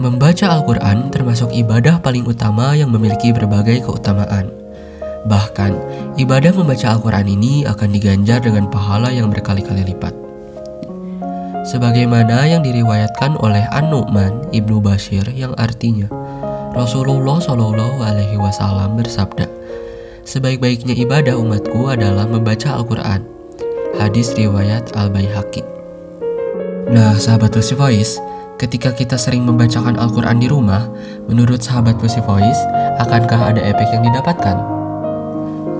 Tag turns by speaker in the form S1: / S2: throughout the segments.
S1: Membaca Al-Quran termasuk ibadah paling utama yang memiliki berbagai keutamaan. Bahkan, ibadah membaca Al-Quran ini akan diganjar dengan pahala yang berkali-kali lipat. Sebagaimana yang diriwayatkan oleh An-Nu'man Ibnu Bashir yang artinya, Rasulullah Shallallahu Alaihi Wasallam bersabda, sebaik-baiknya ibadah umatku adalah membaca Al-Quran. Hadis riwayat Al-Baihaqi. Nah, sahabat Lucy Voice, Ketika kita sering membacakan Al-Quran di rumah, menurut sahabat Pussy Voice, akankah ada efek yang didapatkan?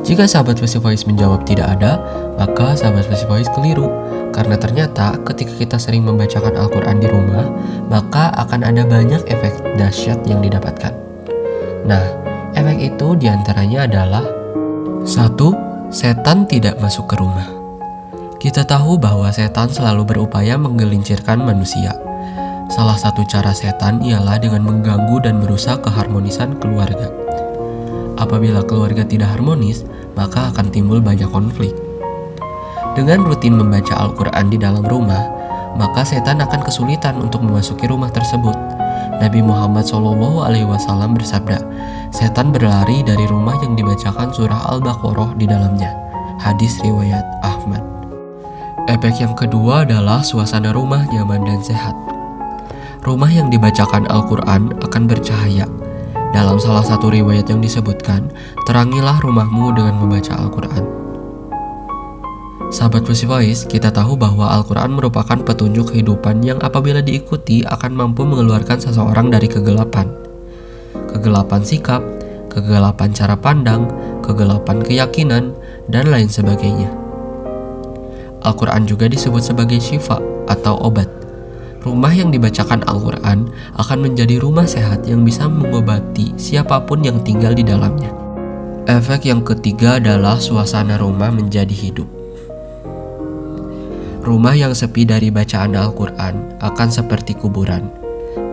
S1: Jika sahabat Pussy Voice menjawab tidak ada, maka sahabat Pussy Voice keliru. Karena ternyata ketika kita sering membacakan Al-Quran di rumah, maka akan ada banyak efek dahsyat yang didapatkan. Nah, efek itu di antaranya adalah satu, setan tidak masuk ke rumah. Kita tahu bahwa setan selalu berupaya menggelincirkan manusia. Salah satu cara setan ialah dengan mengganggu dan merusak keharmonisan keluarga. Apabila keluarga tidak harmonis, maka akan timbul banyak konflik. Dengan rutin membaca Al-Quran di dalam rumah, maka setan akan kesulitan untuk memasuki rumah tersebut. Nabi Muhammad SAW bersabda, setan berlari dari rumah yang dibacakan surah Al-Baqarah di dalamnya. Hadis riwayat Ahmad. Efek yang kedua adalah suasana rumah nyaman dan sehat rumah yang dibacakan Al-Quran akan bercahaya. Dalam salah satu riwayat yang disebutkan, terangilah rumahmu dengan membaca Al-Quran. Sahabat Pussy Voice, kita tahu bahwa Al-Quran merupakan petunjuk kehidupan yang apabila diikuti akan mampu mengeluarkan seseorang dari kegelapan. Kegelapan sikap, kegelapan cara pandang, kegelapan keyakinan, dan lain sebagainya. Al-Quran juga disebut sebagai syifa atau obat rumah yang dibacakan Al-Quran akan menjadi rumah sehat yang bisa mengobati siapa pun yang tinggal di dalamnya. Efek yang ketiga adalah suasana rumah menjadi hidup. Rumah yang sepi dari bacaan Al-Quran akan seperti kuburan.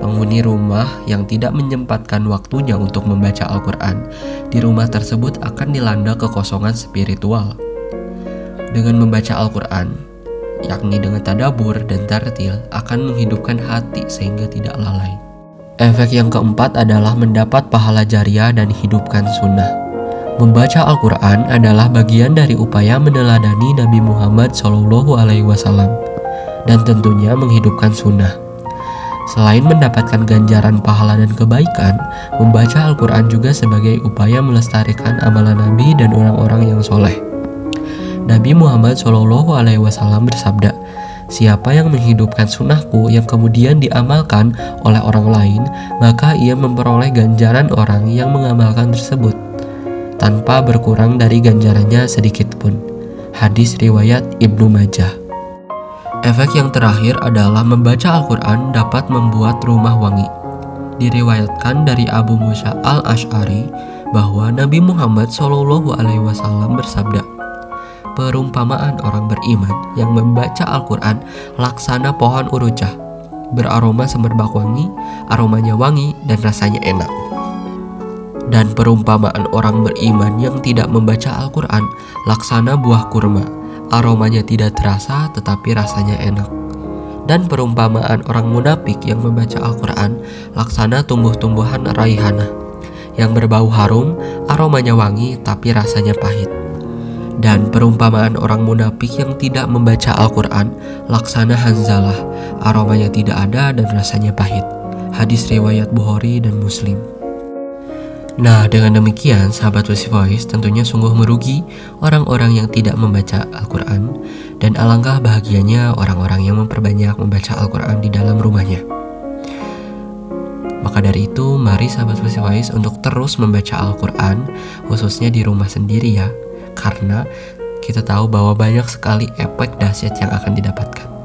S1: Penghuni rumah yang tidak menyempatkan waktunya untuk membaca Al-Quran di rumah tersebut akan dilanda kekosongan spiritual. Dengan membaca Al-Quran, yakni dengan tadabur dan tartil akan menghidupkan hati sehingga tidak lalai. Efek yang keempat adalah mendapat pahala jariah dan hidupkan sunnah. Membaca Al-Quran adalah bagian dari upaya meneladani Nabi Muhammad Shallallahu Alaihi Wasallam dan tentunya menghidupkan sunnah. Selain mendapatkan ganjaran pahala dan kebaikan, membaca Al-Quran juga sebagai upaya melestarikan amalan Nabi dan orang-orang yang soleh. Nabi Muhammad Shallallahu Alaihi Wasallam bersabda, Siapa yang menghidupkan sunnahku yang kemudian diamalkan oleh orang lain, maka ia memperoleh ganjaran orang yang mengamalkan tersebut, tanpa berkurang dari ganjarannya sedikit pun. Hadis riwayat Ibnu Majah. Efek yang terakhir adalah membaca Al-Quran dapat membuat rumah wangi. Diriwayatkan dari Abu Musa al-Ash'ari bahwa Nabi Muhammad Shallallahu Alaihi Wasallam bersabda, perumpamaan orang beriman yang membaca Al-Quran laksana pohon urujah, beraroma semerbak wangi, aromanya wangi dan rasanya enak. Dan perumpamaan orang beriman yang tidak membaca Al-Quran laksana buah kurma, aromanya tidak terasa tetapi rasanya enak. Dan perumpamaan orang munafik yang membaca Al-Quran laksana tumbuh-tumbuhan raihana. Yang berbau harum, aromanya wangi tapi rasanya pahit. Dan perumpamaan orang munafik yang tidak membaca Al-Quran laksana Hanzalah. Aromanya tidak ada dan rasanya pahit. Hadis riwayat Bukhari dan Muslim Nah dengan demikian sahabat Wasi Voice tentunya sungguh merugi orang-orang yang tidak membaca Al-Quran dan alangkah bahagianya orang-orang yang memperbanyak membaca Al-Quran di dalam rumahnya maka dari itu, mari sahabat Wasi Voice untuk terus membaca Al-Quran, khususnya di rumah sendiri ya, karena kita tahu bahwa banyak sekali efek dahsyat yang akan didapatkan.